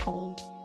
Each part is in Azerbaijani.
home.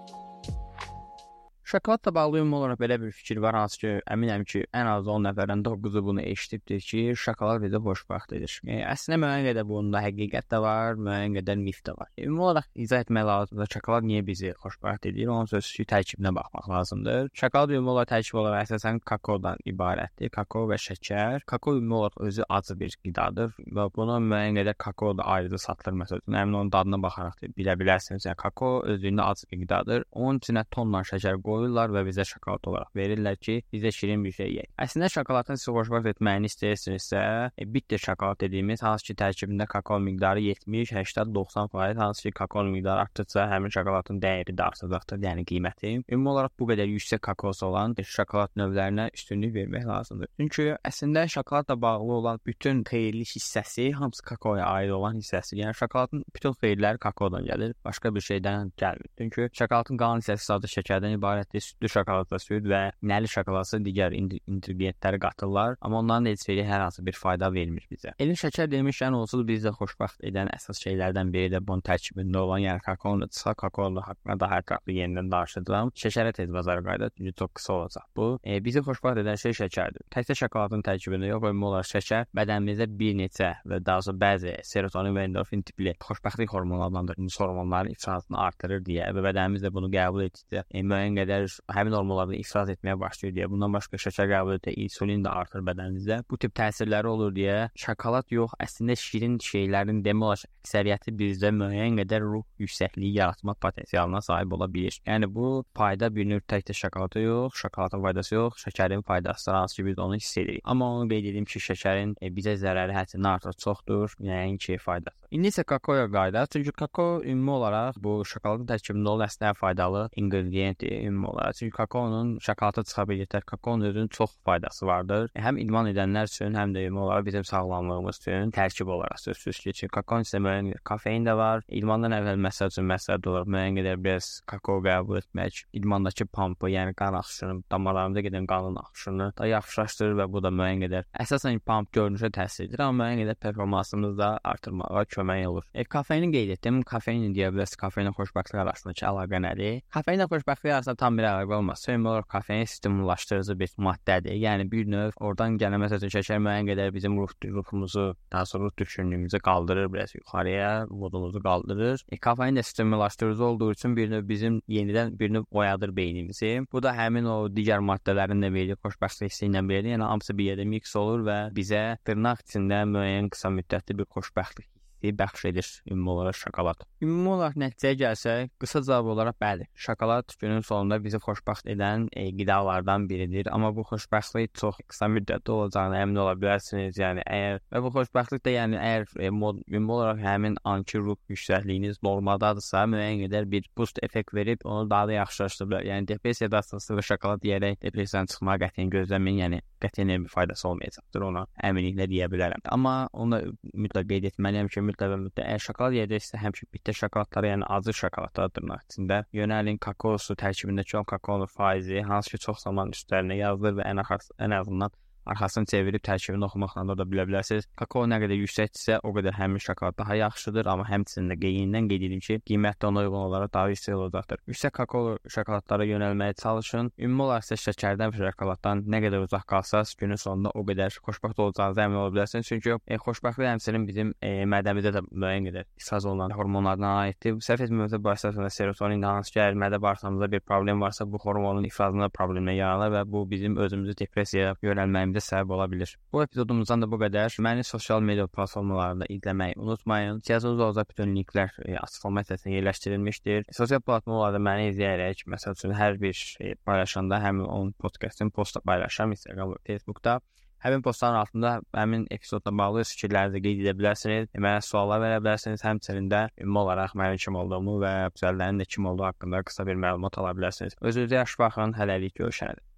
Şokoladla bağlı ümumi olaraq belə bir fikir var, hansı ki, əminəm ki, ən az 10 nəfərdən 9-u bunu eşidibdir ki, şokolad bizi xoşbəxt edir. E, əslində müəyyən qədər bunda həqiqət də var, müəyyən qədər mif də var. E, ümumi olaraq izah etmək lazımdır, şokolad niyə bizi xoşbəxt edir, onun sözsüz tərkibinə baxmaq lazımdır. Şokolad ümumi olaraq tərkib olaraq əsasən kakaodan ibarətdir, kakao və şəkər. Kakao ümumi olaraq özü acı bir qidadır və buna müəyyən qədər kakao da ayrı satılır məsələn. Həmin onun dadına baxaraq da bilə bilərsiniz. Yəni kakao özündə acı bir qidadır. Onun içinə tonla şəkər qoyulur qoyurlar və bizə şokolad olaraq verirlər ki, bizə şirin bir şey yeyək. Əslində şokoladın xoşbəxt etməyini istəyirsinizsə, e, bitter şokolad dediyimiz hansı ki tərkibində kakao miqdarı 70, 80, 90%, hansı ki kakao miqdarı artdıqca həmin şokoladın dəyəri də artacaqdır, yəni qiyməti. Ümumi olaraq bu qədər yüksək kakaosu olan şokolad növlərinə üstünlük vermək lazımdır. Çünki əslində şokoladla bağlı olan bütün xeyirli hissəsi hamısı kakaoya aid olan hissəsidir. Yəni şokoladın bütün xeyirləri kakaodan gəlir, başqa bir şeydən gəlmir. Çünki şokoladın qalan hissəsi sadəcə şəkərdən ibarətdir əlbəttə südlü şokoladla süd və nəli şokoladsa digər inqrediyentləri qatırlar, amma onların heç biri hər hansı bir fayda vermir bizə. Elin şəkər demişkən onsuz bizi xoşbəxt edən əsas şeylərdən biri də bunun tərkibində olan, yəni kakaonudsa, kakaolu haqqında daha ətraflı yenidən danışacağam. Şəkərə tez bazara qayıdaq, çünki çox qısa olacaq bu. E, bizi xoşbəxt edən şey şəkərdir. Təkcə şokoladın tərkibində yox, ümumi olaraq şəkər bədənimizdə bir neçə və daha sonra bəzi serotonin və endorfin tipli xoşbəxtlik hormonu adlandırdığımız hormonların ifrazını artırır deyə və bədənimiz də bunu qəbul etdikcə e, müəyyən qədər şəkər həmin hormonlardan ifraz etməyə başlayır deyə. Bundan başqa şəkər qəbul etə insulin də artır bədəninizdə. Bu tip təsirləri olur deyə şokolad yox, əslində şirin şeylərin demək olar əksəriyyəti bizdə müəyyən qədər ruh yüksəkliyi yaratmaq potensialına sahib ola bilir. Yəni bu fayda bir növ təkcə şokolada yox, şokoladın faydası yox, şəkərin faydası hansı ki biz onu hiss edirik. Amma onu qeyd edim ki, şəkərin e, bizə zərəri həddindən artıq çoxdur, yəni ki, faydası. İndi isə kakaoya qayıdaq. Çünki kakao ümumi olaraq bu şokoladın tərkibində olan əslində faydalı inqrediyentdir ümumi olaraq. Çünki kakaonun şokolada çıxa biləcək kakaonun özünün çox faydası vardır. Həm idman edənlər üçün, həm də ümumi olaraq bizim sağlamlığımız üçün tərkib olaraq sözsüz ki, çünki kakaonun isə müəyyən kofein də var. İdmandan əvvəl məsəl üçün məsləhət olar müəyyən qədər biraz kakao qəbul etmək, idmandakı pumpı, yəni qan axışını, damarlarımıza gedən qanın axışını da yaxşılaşdırır və bu da müəyyən qədər əsasən pump görünüşə təsir edir, amma müəyyən qədər performansımızı da artırmağa kömək olur. E, kofeini qeyd etdim. Kofein deyə bilərsiniz, kofeinlə xoşbəxtlik arasındakı əlaqə nədir? Kofeinlə xoşbəxtlik arasında tam bir əlaqə olmaz. Ümumi olaraq kofein stimullaşdırıcı bir maddədir. Yəni bir növ oradan gələn məsələn şəkər müəyyən qədər bizim ruh ruhumuzu, daha sonra ruh düşündüyümüzü qaldırır biraz yuxarıya, modumuzu qaldırır. E, kofein də stimullaşdırıcı olduğu üçün bir növ bizim yenidən bir növ oyadır beynimizi. Bu da həmin o digər maddələrin də verdiyi xoşbəxtlik hissi ilə belədir. Yəni hamısı bir yerdə miks olur və bizə dırnaq içində müəyyən qısa müddətli bir xoşbəxtlik hissi bəxş edir ümumi olaraq şokolad. Ümumi olaraq nəticəyə gəlsək, qısa cavab olaraq bəli, şokolad günün sonunda bizi xoşbəxt edən e, qidalardan biridir, amma bu xoşbəxtlik çox qısa müddətli olacağına əmin ola bilərsiniz. Yəni əgər və bu xoşbəxtlik də yəni əgər e, mod, ümumi olaraq həmin anki ruh yüksəkliyiniz normaldadırsa, müəyyən qədər bir boost effekt verib onu daha da yaxşılaşdıra bilər. Yəni depressiyadasınızsa və şokolad yeyərək depressiyadan çıxmağa qətiyyən gözləməyin. Yəni qətiyyən bir faydası olmayacaqdır ona əminliklə deyə bilərəm. Amma onu mütləq qeyd etməliyəm ki, mütləq və mütləq əgər şokolad yeyəcəksə, həmişə bitter şokoladlara, yəni acı şokoladlara dırnaq içində. Yönəlin kakaosu tərkibindəki olan kakaonun faizi, hansı ki çox zaman üstlərinə yazılır və ən axır ən azından arxasını çevirib tərkibini oxumaqla da bilə bilərsiniz. Kakao nə qədər yüksəkdirsə, o qədər həmin şokolad daha yaxşıdır, amma həmçinin də qeynindən qeyd edim ki, qiymət də ona uyğun olaraq daha yüksək olacaqdır. Yüksək kakao şokoladlara yönəlməyə çalışın. Ümumi olaraq isə şəkərdən və şokoladdan nə qədər uzaq qalsaz, günün sonunda o qədər xoşbəxt olacağınıza əmin ola bilərsiniz. Çünki e, xoşbəxtlik həmçinin bizim e, mədəmizdə də müəyyən qədər ifraz olunan hormonlardan aiddir. Səhv etmirəmsə, bu əsasında serotonin hansı ki, əgər mədə bağırsağımızda bir problem varsa, bu hormonun ifrazında problemlə yaranır və bu bizim özümüzü depressiyaya yönəlməyimizə etməyimizə səbəb ola bilər. Bu epizodumuzdan da bu qədər. Məni sosial media platformalarında izləməyi unutmayın. Cihazınızda olacaq bütün linklər e, açıq formatda yerləşdirilmişdir. Sosial platformalarda məni izləyərək, məsəl üçün hər bir şey paylaşanda həmin onun podkastın posta paylaşıram Instagram və Facebookda. Həmin postların altında həmin epizodla bağlı fikirlərinizi qeyd edə bilərsiniz. Mənə suallar verə bilərsiniz. Həmçinin də ümumi olaraq mənim kim olduğumu və düzəllərin də kim olduğu haqqında qısa bir məlumat ala bilərsiniz. Özünüzə yaxşı baxın. Hələlik görüşənədək.